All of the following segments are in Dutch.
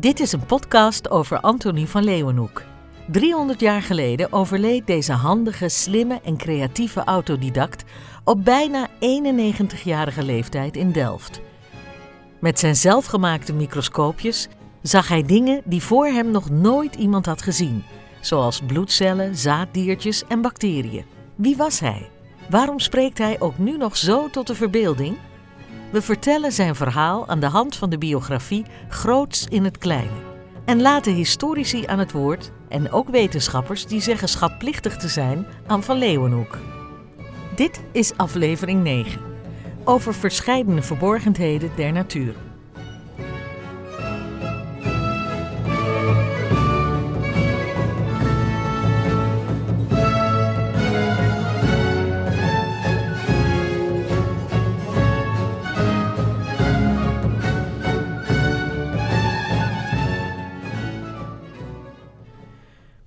Dit is een podcast over Antonie van Leeuwenhoek. 300 jaar geleden overleed deze handige, slimme en creatieve autodidact op bijna 91-jarige leeftijd in Delft. Met zijn zelfgemaakte microscoopjes zag hij dingen die voor hem nog nooit iemand had gezien, zoals bloedcellen, zaaddiertjes en bacteriën. Wie was hij? Waarom spreekt hij ook nu nog zo tot de verbeelding? We vertellen zijn verhaal aan de hand van de biografie Groots in het Kleine. En laten historici aan het woord en ook wetenschappers die zeggen schatplichtig te zijn aan Van Leeuwenhoek. Dit is aflevering 9 over verscheidene verborgenheden der natuur.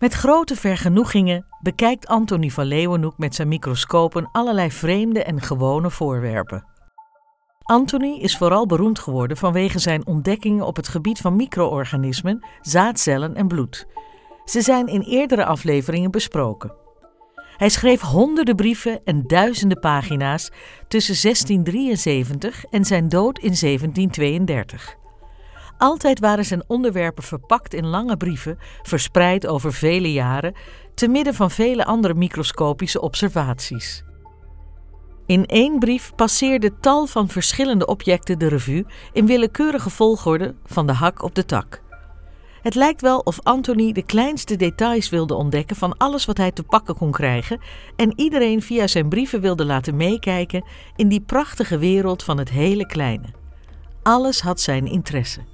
Met grote vergenoegingen bekijkt Antonie van Leeuwenhoek met zijn microscopen allerlei vreemde en gewone voorwerpen. Anthony is vooral beroemd geworden vanwege zijn ontdekkingen op het gebied van micro-organismen, zaadcellen en bloed. Ze zijn in eerdere afleveringen besproken. Hij schreef honderden brieven en duizenden pagina's tussen 1673 en zijn dood in 1732. Altijd waren zijn onderwerpen verpakt in lange brieven, verspreid over vele jaren, te midden van vele andere microscopische observaties. In één brief passeerde tal van verschillende objecten de revue in willekeurige volgorde van de hak op de tak. Het lijkt wel of Anthony de kleinste details wilde ontdekken van alles wat hij te pakken kon krijgen en iedereen via zijn brieven wilde laten meekijken in die prachtige wereld van het hele kleine. Alles had zijn interesse.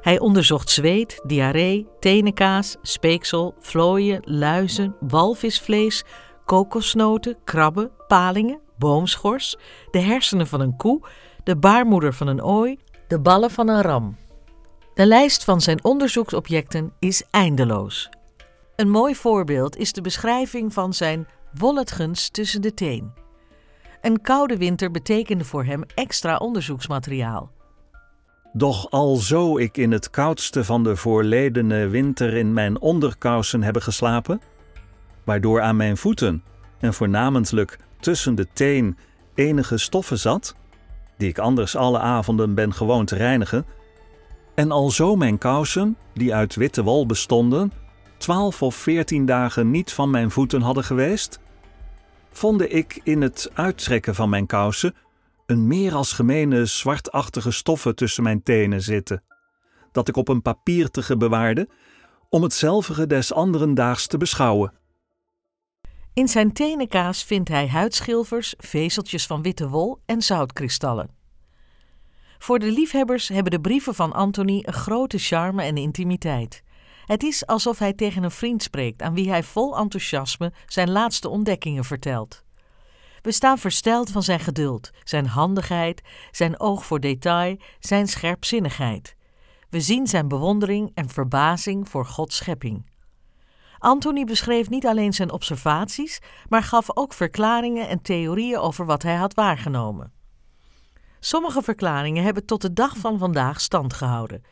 Hij onderzocht zweet, diarree, tenenkaas, speeksel, vlooien, luizen, walvisvlees, kokosnoten, krabben, palingen, boomschors, de hersenen van een koe, de baarmoeder van een ooi, de ballen van een ram. De lijst van zijn onderzoeksobjecten is eindeloos. Een mooi voorbeeld is de beschrijving van zijn wolletgens tussen de teen. Een koude winter betekende voor hem extra onderzoeksmateriaal. Doch alzo ik in het koudste van de voorledene winter in mijn onderkousen hebben geslapen, waardoor aan mijn voeten, en voornamelijk tussen de teen, enige stoffen zat, die ik anders alle avonden ben gewoon te reinigen, en alzo mijn kousen, die uit witte wol bestonden, twaalf of veertien dagen niet van mijn voeten hadden geweest, vond ik in het uittrekken van mijn kousen een meer als gemene zwartachtige stoffen tussen mijn tenen zitten, dat ik op een papiertige bewaarde, om hetzelfde des anderen daags te beschouwen. In zijn tenenkaas vindt hij huidschilfers, vezeltjes van witte wol en zoutkristallen. Voor de liefhebbers hebben de brieven van Anthony een grote charme en intimiteit. Het is alsof hij tegen een vriend spreekt aan wie hij vol enthousiasme zijn laatste ontdekkingen vertelt. We staan versteld van zijn geduld, zijn handigheid, zijn oog voor detail, zijn scherpzinnigheid. We zien zijn bewondering en verbazing voor Gods schepping. Anthony beschreef niet alleen zijn observaties, maar gaf ook verklaringen en theorieën over wat hij had waargenomen. Sommige verklaringen hebben tot de dag van vandaag stand gehouden.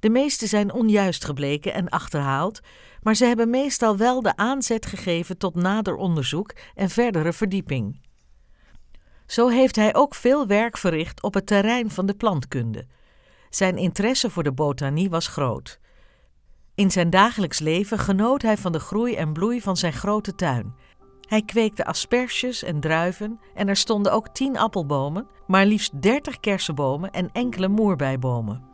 De meeste zijn onjuist gebleken en achterhaald, maar ze hebben meestal wel de aanzet gegeven tot nader onderzoek en verdere verdieping. Zo heeft hij ook veel werk verricht op het terrein van de plantkunde. Zijn interesse voor de botanie was groot. In zijn dagelijks leven genoot hij van de groei en bloei van zijn grote tuin. Hij kweekte asperges en druiven en er stonden ook tien appelbomen, maar liefst dertig kersenbomen en enkele moerbeibomen.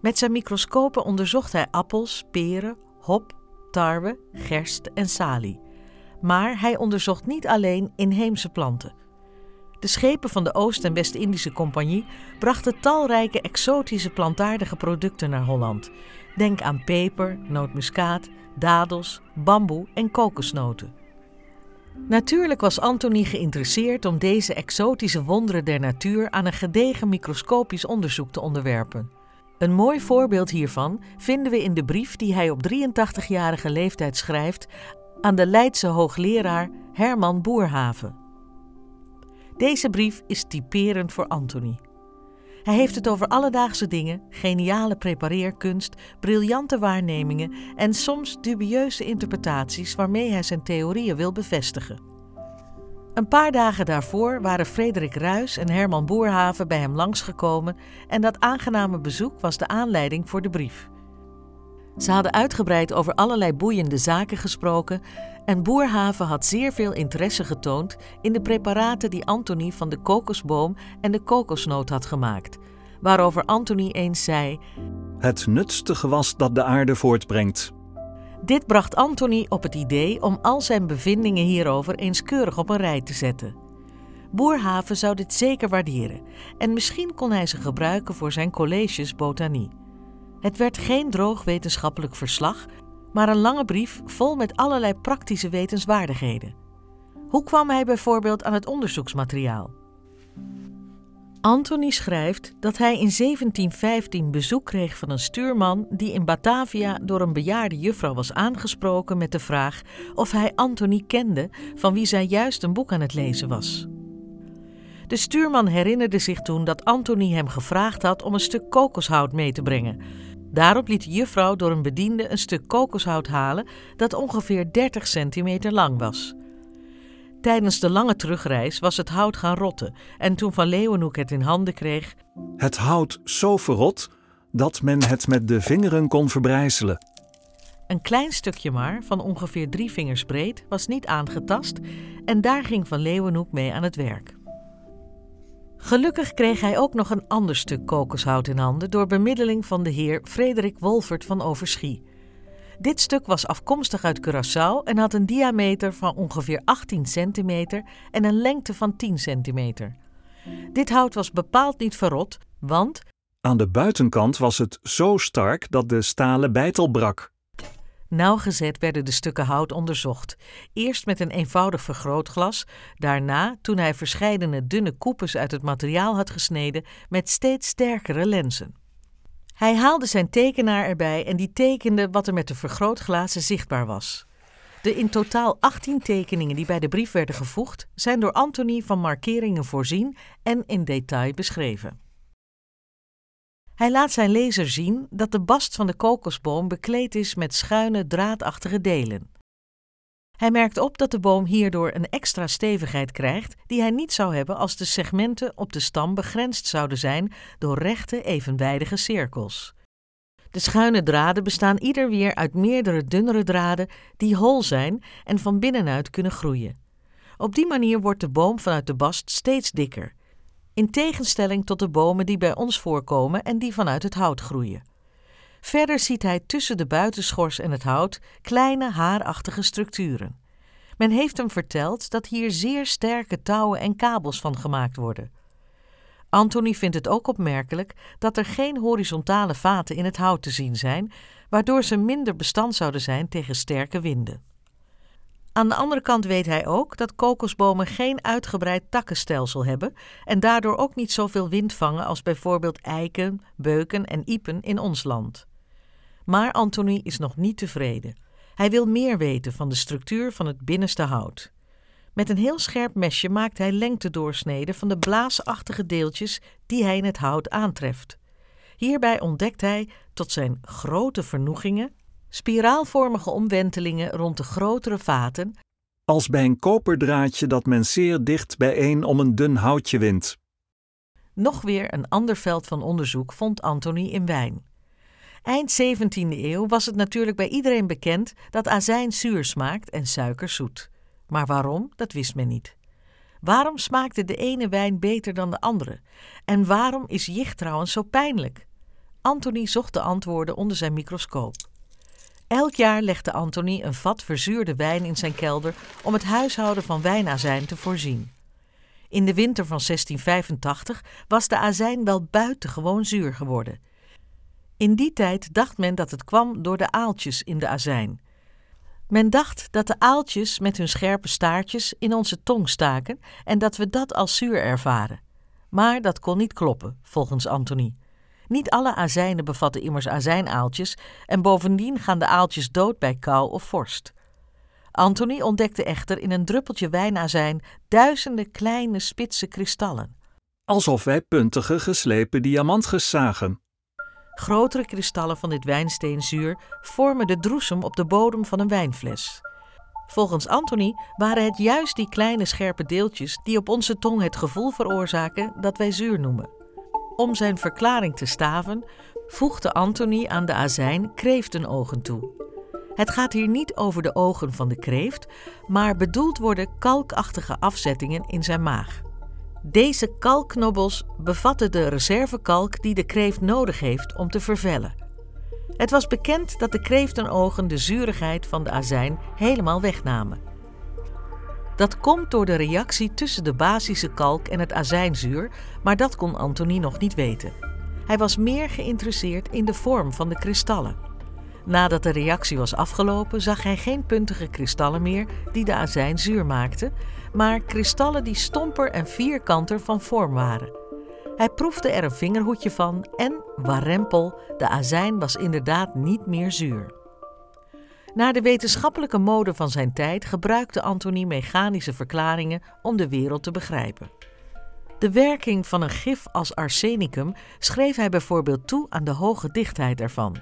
Met zijn microscopen onderzocht hij appels, peren, hop, tarwe, gerst en salie. Maar hij onderzocht niet alleen inheemse planten. De schepen van de Oost- en West-Indische Compagnie brachten talrijke exotische plantaardige producten naar Holland. Denk aan peper, nootmuskaat, dadels, bamboe en kokosnoten. Natuurlijk was Anthony geïnteresseerd om deze exotische wonderen der natuur aan een gedegen microscopisch onderzoek te onderwerpen. Een mooi voorbeeld hiervan vinden we in de brief die hij op 83-jarige leeftijd schrijft aan de Leidse hoogleraar Herman Boerhaven. Deze brief is typerend voor Anthony. Hij heeft het over alledaagse dingen, geniale prepareerkunst, briljante waarnemingen en soms dubieuze interpretaties waarmee hij zijn theorieën wil bevestigen. Een paar dagen daarvoor waren Frederik Ruys en Herman Boerhaven bij hem langsgekomen en dat aangename bezoek was de aanleiding voor de brief. Ze hadden uitgebreid over allerlei boeiende zaken gesproken en Boerhaven had zeer veel interesse getoond in de preparaten die Anthony van de kokosboom en de kokosnoot had gemaakt, waarover Anthony eens zei: Het nutste gewas dat de aarde voortbrengt. Dit bracht Anthony op het idee om al zijn bevindingen hierover eens keurig op een rij te zetten. Boerhaven zou dit zeker waarderen en misschien kon hij ze gebruiken voor zijn colleges botanie. Het werd geen droog wetenschappelijk verslag, maar een lange brief vol met allerlei praktische wetenswaardigheden. Hoe kwam hij bijvoorbeeld aan het onderzoeksmateriaal? Anthony schrijft dat hij in 1715 bezoek kreeg van een stuurman die in Batavia door een bejaarde juffrouw was aangesproken met de vraag of hij Anthony kende, van wie zij juist een boek aan het lezen was. De stuurman herinnerde zich toen dat Anthony hem gevraagd had om een stuk kokoshout mee te brengen, Daarop liet de juffrouw door een bediende een stuk kokoshout halen dat ongeveer 30 centimeter lang was. Tijdens de lange terugreis was het hout gaan rotten en toen Van Leeuwenhoek het in handen kreeg... Het hout zo verrot dat men het met de vingeren kon verbrijzelen. Een klein stukje maar, van ongeveer drie vingers breed, was niet aangetast en daar ging Van Leeuwenhoek mee aan het werk. Gelukkig kreeg hij ook nog een ander stuk kokoshout in handen door bemiddeling van de heer Frederik Wolfert van Overschie. Dit stuk was afkomstig uit Curaçao en had een diameter van ongeveer 18 centimeter en een lengte van 10 centimeter. Dit hout was bepaald niet verrot, want aan de buitenkant was het zo sterk dat de stalen bijtel brak. Nauwgezet werden de stukken hout onderzocht. Eerst met een eenvoudig vergrootglas, daarna, toen hij verscheidene dunne koepes uit het materiaal had gesneden, met steeds sterkere lenzen. Hij haalde zijn tekenaar erbij en die tekende wat er met de vergrootglazen zichtbaar was. De in totaal 18 tekeningen die bij de brief werden gevoegd, zijn door Anthony van markeringen voorzien en in detail beschreven. Hij laat zijn lezer zien dat de bast van de kokosboom bekleed is met schuine, draadachtige delen. Hij merkt op dat de boom hierdoor een extra stevigheid krijgt die hij niet zou hebben als de segmenten op de stam begrensd zouden zijn door rechte, evenwijdige cirkels. De schuine draden bestaan ieder weer uit meerdere dunnere draden die hol zijn en van binnenuit kunnen groeien. Op die manier wordt de boom vanuit de bast steeds dikker in tegenstelling tot de bomen die bij ons voorkomen en die vanuit het hout groeien. Verder ziet hij tussen de buitenschors en het hout kleine haarachtige structuren. Men heeft hem verteld dat hier zeer sterke touwen en kabels van gemaakt worden. Anthony vindt het ook opmerkelijk dat er geen horizontale vaten in het hout te zien zijn, waardoor ze minder bestand zouden zijn tegen sterke winden. Aan de andere kant weet hij ook dat kokosbomen geen uitgebreid takkenstelsel hebben en daardoor ook niet zoveel wind vangen als bijvoorbeeld eiken, beuken en iepen in ons land. Maar Anthony is nog niet tevreden. Hij wil meer weten van de structuur van het binnenste hout. Met een heel scherp mesje maakt hij lengtedoorsneden van de blaasachtige deeltjes die hij in het hout aantreft. Hierbij ontdekt hij, tot zijn grote vernoegingen, spiraalvormige omwentelingen rond de grotere vaten, als bij een koperdraadje dat men zeer dicht bijeen om een dun houtje wint. Nog weer een ander veld van onderzoek vond Anthony in wijn. Eind 17e eeuw was het natuurlijk bij iedereen bekend dat azijn zuur smaakt en suiker zoet. Maar waarom, dat wist men niet. Waarom smaakte de ene wijn beter dan de andere? En waarom is jicht trouwens zo pijnlijk? Anthony zocht de antwoorden onder zijn microscoop. Elk jaar legde Anthony een vat verzuurde wijn in zijn kelder om het huishouden van wijnazijn te voorzien. In de winter van 1685 was de azijn wel buitengewoon zuur geworden. In die tijd dacht men dat het kwam door de aaltjes in de azijn. Men dacht dat de aaltjes met hun scherpe staartjes in onze tong staken en dat we dat als zuur ervaren. Maar dat kon niet kloppen, volgens Anthony. Niet alle azijnen bevatten immers azijnaaltjes en bovendien gaan de aaltjes dood bij kou of vorst. Anthony ontdekte echter in een druppeltje wijnazijn duizenden kleine spitse kristallen. alsof wij puntige geslepen diamantjes zagen. Grotere kristallen van dit wijnsteenzuur vormen de droesem op de bodem van een wijnfles. Volgens Anthony waren het juist die kleine scherpe deeltjes die op onze tong het gevoel veroorzaken dat wij zuur noemen. Om zijn verklaring te staven, voegde Anthony aan de azijn kreeftenogen toe. Het gaat hier niet over de ogen van de kreeft, maar bedoeld worden kalkachtige afzettingen in zijn maag. Deze kalkknobbels bevatten de reservekalk die de kreeft nodig heeft om te vervellen. Het was bekend dat de kreeftenogen de zurigheid van de azijn helemaal wegnamen. Dat komt door de reactie tussen de basische kalk en het azijnzuur, maar dat kon Anthony nog niet weten. Hij was meer geïnteresseerd in de vorm van de kristallen. Nadat de reactie was afgelopen, zag hij geen puntige kristallen meer die de azijn zuur maakten, maar kristallen die stomper en vierkanter van vorm waren. Hij proefde er een vingerhoedje van en, warempel, de azijn was inderdaad niet meer zuur. Naar de wetenschappelijke mode van zijn tijd gebruikte Anthony mechanische verklaringen om de wereld te begrijpen. De werking van een gif als arsenicum schreef hij bijvoorbeeld toe aan de hoge dichtheid ervan.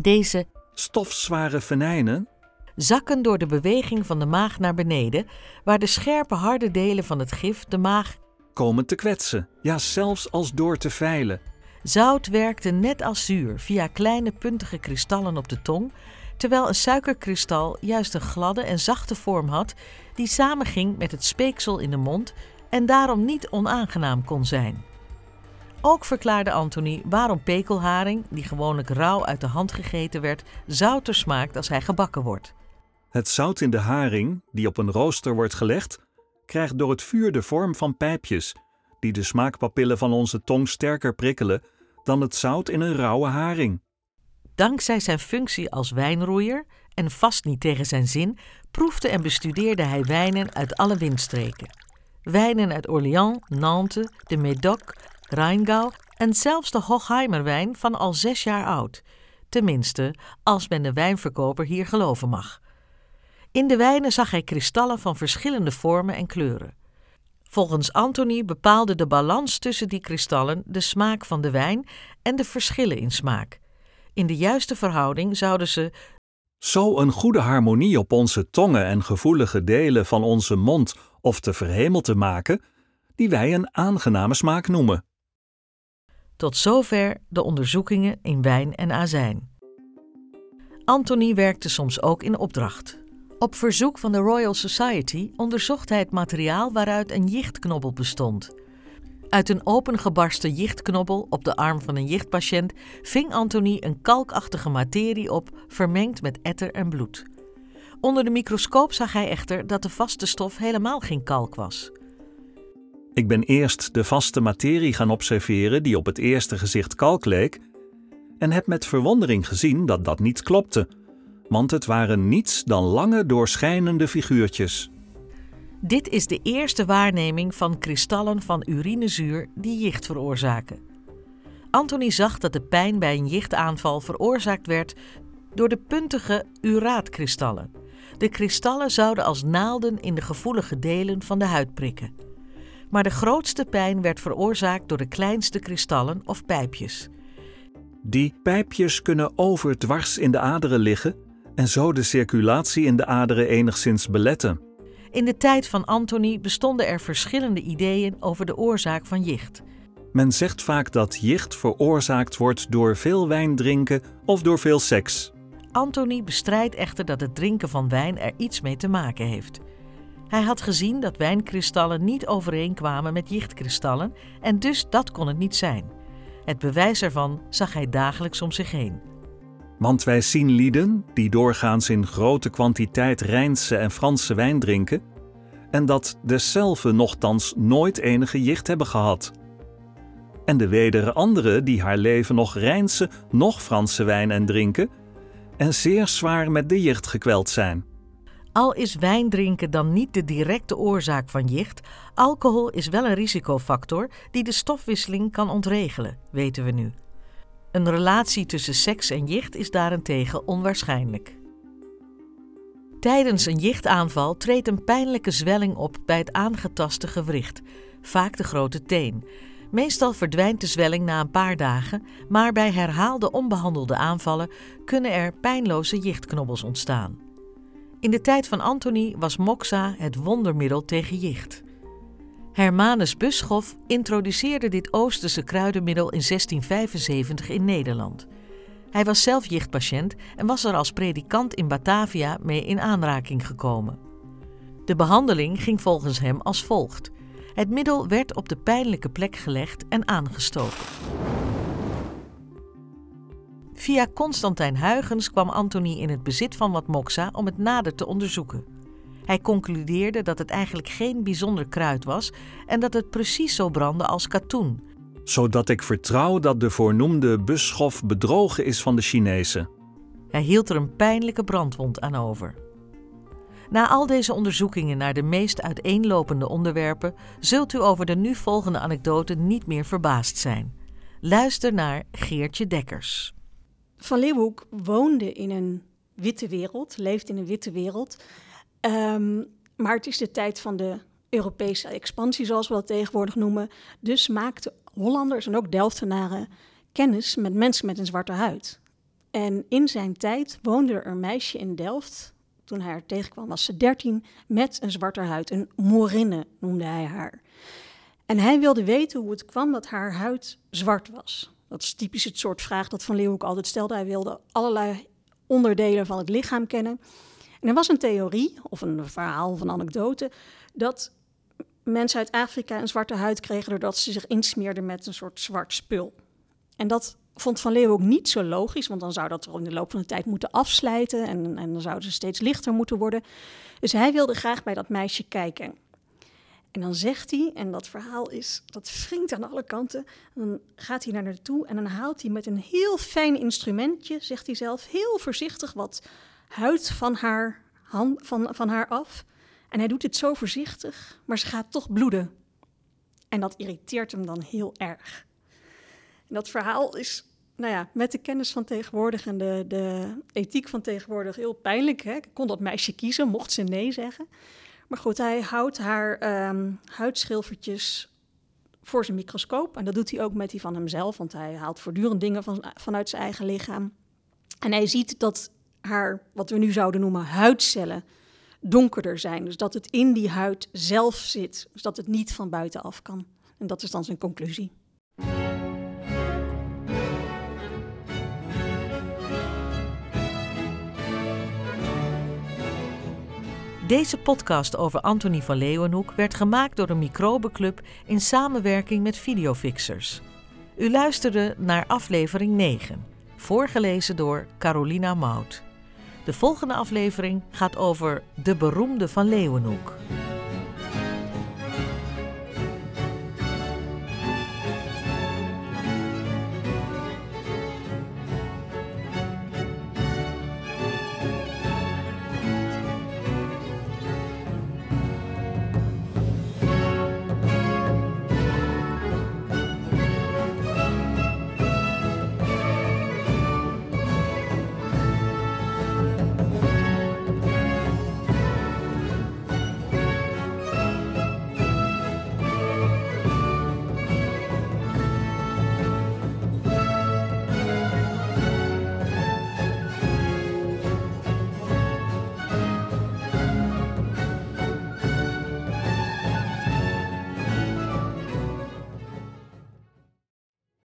Deze stofzware venijnen zakken door de beweging van de maag naar beneden, waar de scherpe harde delen van het gif de maag komen te kwetsen, ja zelfs als door te veilen. Zout werkte net als zuur via kleine puntige kristallen op de tong, terwijl een suikerkristal juist een gladde en zachte vorm had die samenging met het speeksel in de mond en daarom niet onaangenaam kon zijn. Ook verklaarde Anthony waarom pekelharing, die gewoonlijk rauw uit de hand gegeten werd, zouter smaakt als hij gebakken wordt. Het zout in de haring, die op een rooster wordt gelegd, krijgt door het vuur de vorm van pijpjes, die de smaakpapillen van onze tong sterker prikkelen dan het zout in een rauwe haring. Dankzij zijn functie als wijnroeier en vast niet tegen zijn zin, proefde en bestudeerde hij wijnen uit alle windstreken. Wijnen uit Orléans, Nantes, de Médoc, Rheingau en zelfs de Hochheimerwijn van al zes jaar oud. Tenminste, als men de wijnverkoper hier geloven mag. In de wijnen zag hij kristallen van verschillende vormen en kleuren. Volgens Anthony bepaalde de balans tussen die kristallen de smaak van de wijn en de verschillen in smaak. In de juiste verhouding zouden ze zo een goede harmonie op onze tongen en gevoelige delen van onze mond of te verhemelte maken, die wij een aangename smaak noemen. Tot zover de onderzoekingen in wijn en azijn. Anthony werkte soms ook in opdracht. Op verzoek van de Royal Society onderzocht hij het materiaal waaruit een jichtknobbel bestond. Uit een opengebarsten jichtknobbel op de arm van een jichtpatiënt ving Anthony een kalkachtige materie op, vermengd met etter en bloed. Onder de microscoop zag hij echter dat de vaste stof helemaal geen kalk was. Ik ben eerst de vaste materie gaan observeren die op het eerste gezicht kalk leek, en heb met verwondering gezien dat dat niet klopte want het waren niets dan lange doorschijnende figuurtjes. Dit is de eerste waarneming van kristallen van urinezuur die jicht veroorzaken. Anthony zag dat de pijn bij een jichtaanval veroorzaakt werd door de puntige uraatkristallen. De kristallen zouden als naalden in de gevoelige delen van de huid prikken. Maar de grootste pijn werd veroorzaakt door de kleinste kristallen of pijpjes. Die pijpjes kunnen overdwars in de aderen liggen en zo de circulatie in de aderen enigszins beletten. In de tijd van Anthony bestonden er verschillende ideeën over de oorzaak van jicht. Men zegt vaak dat jicht veroorzaakt wordt door veel wijn drinken of door veel seks. Anthony bestrijdt echter dat het drinken van wijn er iets mee te maken heeft. Hij had gezien dat wijnkristallen niet overeenkwamen met jichtkristallen en dus dat kon het niet zijn. Het bewijs ervan zag hij dagelijks om zich heen. Want wij zien lieden die doorgaans in grote kwantiteit Rijnse en Franse wijn drinken, en dat dezelfde nochtans nooit enige jicht hebben gehad. En de wedere anderen die haar leven nog Rijnse, nog Franse wijn en drinken, en zeer zwaar met de jicht gekweld zijn. Al is wijn drinken dan niet de directe oorzaak van jicht, alcohol is wel een risicofactor die de stofwisseling kan ontregelen, weten we nu. Een relatie tussen seks en jicht is daarentegen onwaarschijnlijk. Tijdens een jichtaanval treedt een pijnlijke zwelling op bij het aangetaste gewricht, vaak de grote teen. Meestal verdwijnt de zwelling na een paar dagen, maar bij herhaalde onbehandelde aanvallen kunnen er pijnloze jichtknobbels ontstaan. In de tijd van Antony was moxa het wondermiddel tegen jicht. Hermanus Buschoff introduceerde dit Oosterse kruidenmiddel in 1675 in Nederland. Hij was zelf jichtpatiënt en was er als predikant in Batavia mee in aanraking gekomen. De behandeling ging volgens hem als volgt. Het middel werd op de pijnlijke plek gelegd en aangestoken. Via Constantijn Huygens kwam Anthony in het bezit van wat moxa om het nader te onderzoeken. Hij concludeerde dat het eigenlijk geen bijzonder kruid was en dat het precies zo brandde als katoen, zodat ik vertrouw dat de voornoemde busschof bedrogen is van de Chinezen. Hij hield er een pijnlijke brandwond aan over. Na al deze onderzoekingen naar de meest uiteenlopende onderwerpen, zult u over de nu volgende anekdote niet meer verbaasd zijn. Luister naar Geertje Dekkers. Van Leeuwenhoek woonde in een witte wereld, leeft in een witte wereld. Um, maar het is de tijd van de Europese expansie, zoals we dat tegenwoordig noemen. Dus maakten Hollanders en ook Delftenaren kennis met mensen met een zwarte huid. En in zijn tijd woonde er een meisje in Delft. Toen hij haar tegenkwam was ze dertien, met een zwarte huid. Een morinne noemde hij haar. En hij wilde weten hoe het kwam dat haar huid zwart was. Dat is typisch het soort vraag dat Van Leeuwenhoek altijd stelde. Hij wilde allerlei onderdelen van het lichaam kennen. En er was een theorie, of een verhaal of een anekdote, dat mensen uit Afrika een zwarte huid kregen doordat ze zich insmeerden met een soort zwart spul. En dat vond Van Leeuwen ook niet zo logisch, want dan zou dat er in de loop van de tijd moeten afslijten en, en dan zouden ze steeds lichter moeten worden. Dus hij wilde graag bij dat meisje kijken. En dan zegt hij, en dat verhaal is, dat wringt aan alle kanten. Dan gaat hij naar haar toe en dan haalt hij met een heel fijn instrumentje, zegt hij zelf, heel voorzichtig wat huid van haar, hand, van, van haar af. En hij doet dit zo voorzichtig, maar ze gaat toch bloeden. En dat irriteert hem dan heel erg. En dat verhaal is, nou ja, met de kennis van tegenwoordig en de, de ethiek van tegenwoordig heel pijnlijk. Hè? Kon dat meisje kiezen, mocht ze nee zeggen. Maar goed, hij houdt haar um, huidschilfertjes voor zijn microscoop. En dat doet hij ook met die van hemzelf, want hij haalt voortdurend dingen van, vanuit zijn eigen lichaam. En hij ziet dat haar, wat we nu zouden noemen, huidcellen, donkerder zijn. Dus dat het in die huid zelf zit. Dus dat het niet van buitenaf kan. En dat is dan zijn conclusie. Deze podcast over Anthony van Leeuwenhoek werd gemaakt door de Microbenclub in samenwerking met Videofixers. U luisterde naar aflevering 9, voorgelezen door Carolina Mout. De volgende aflevering gaat over de beroemde van Leeuwenhoek.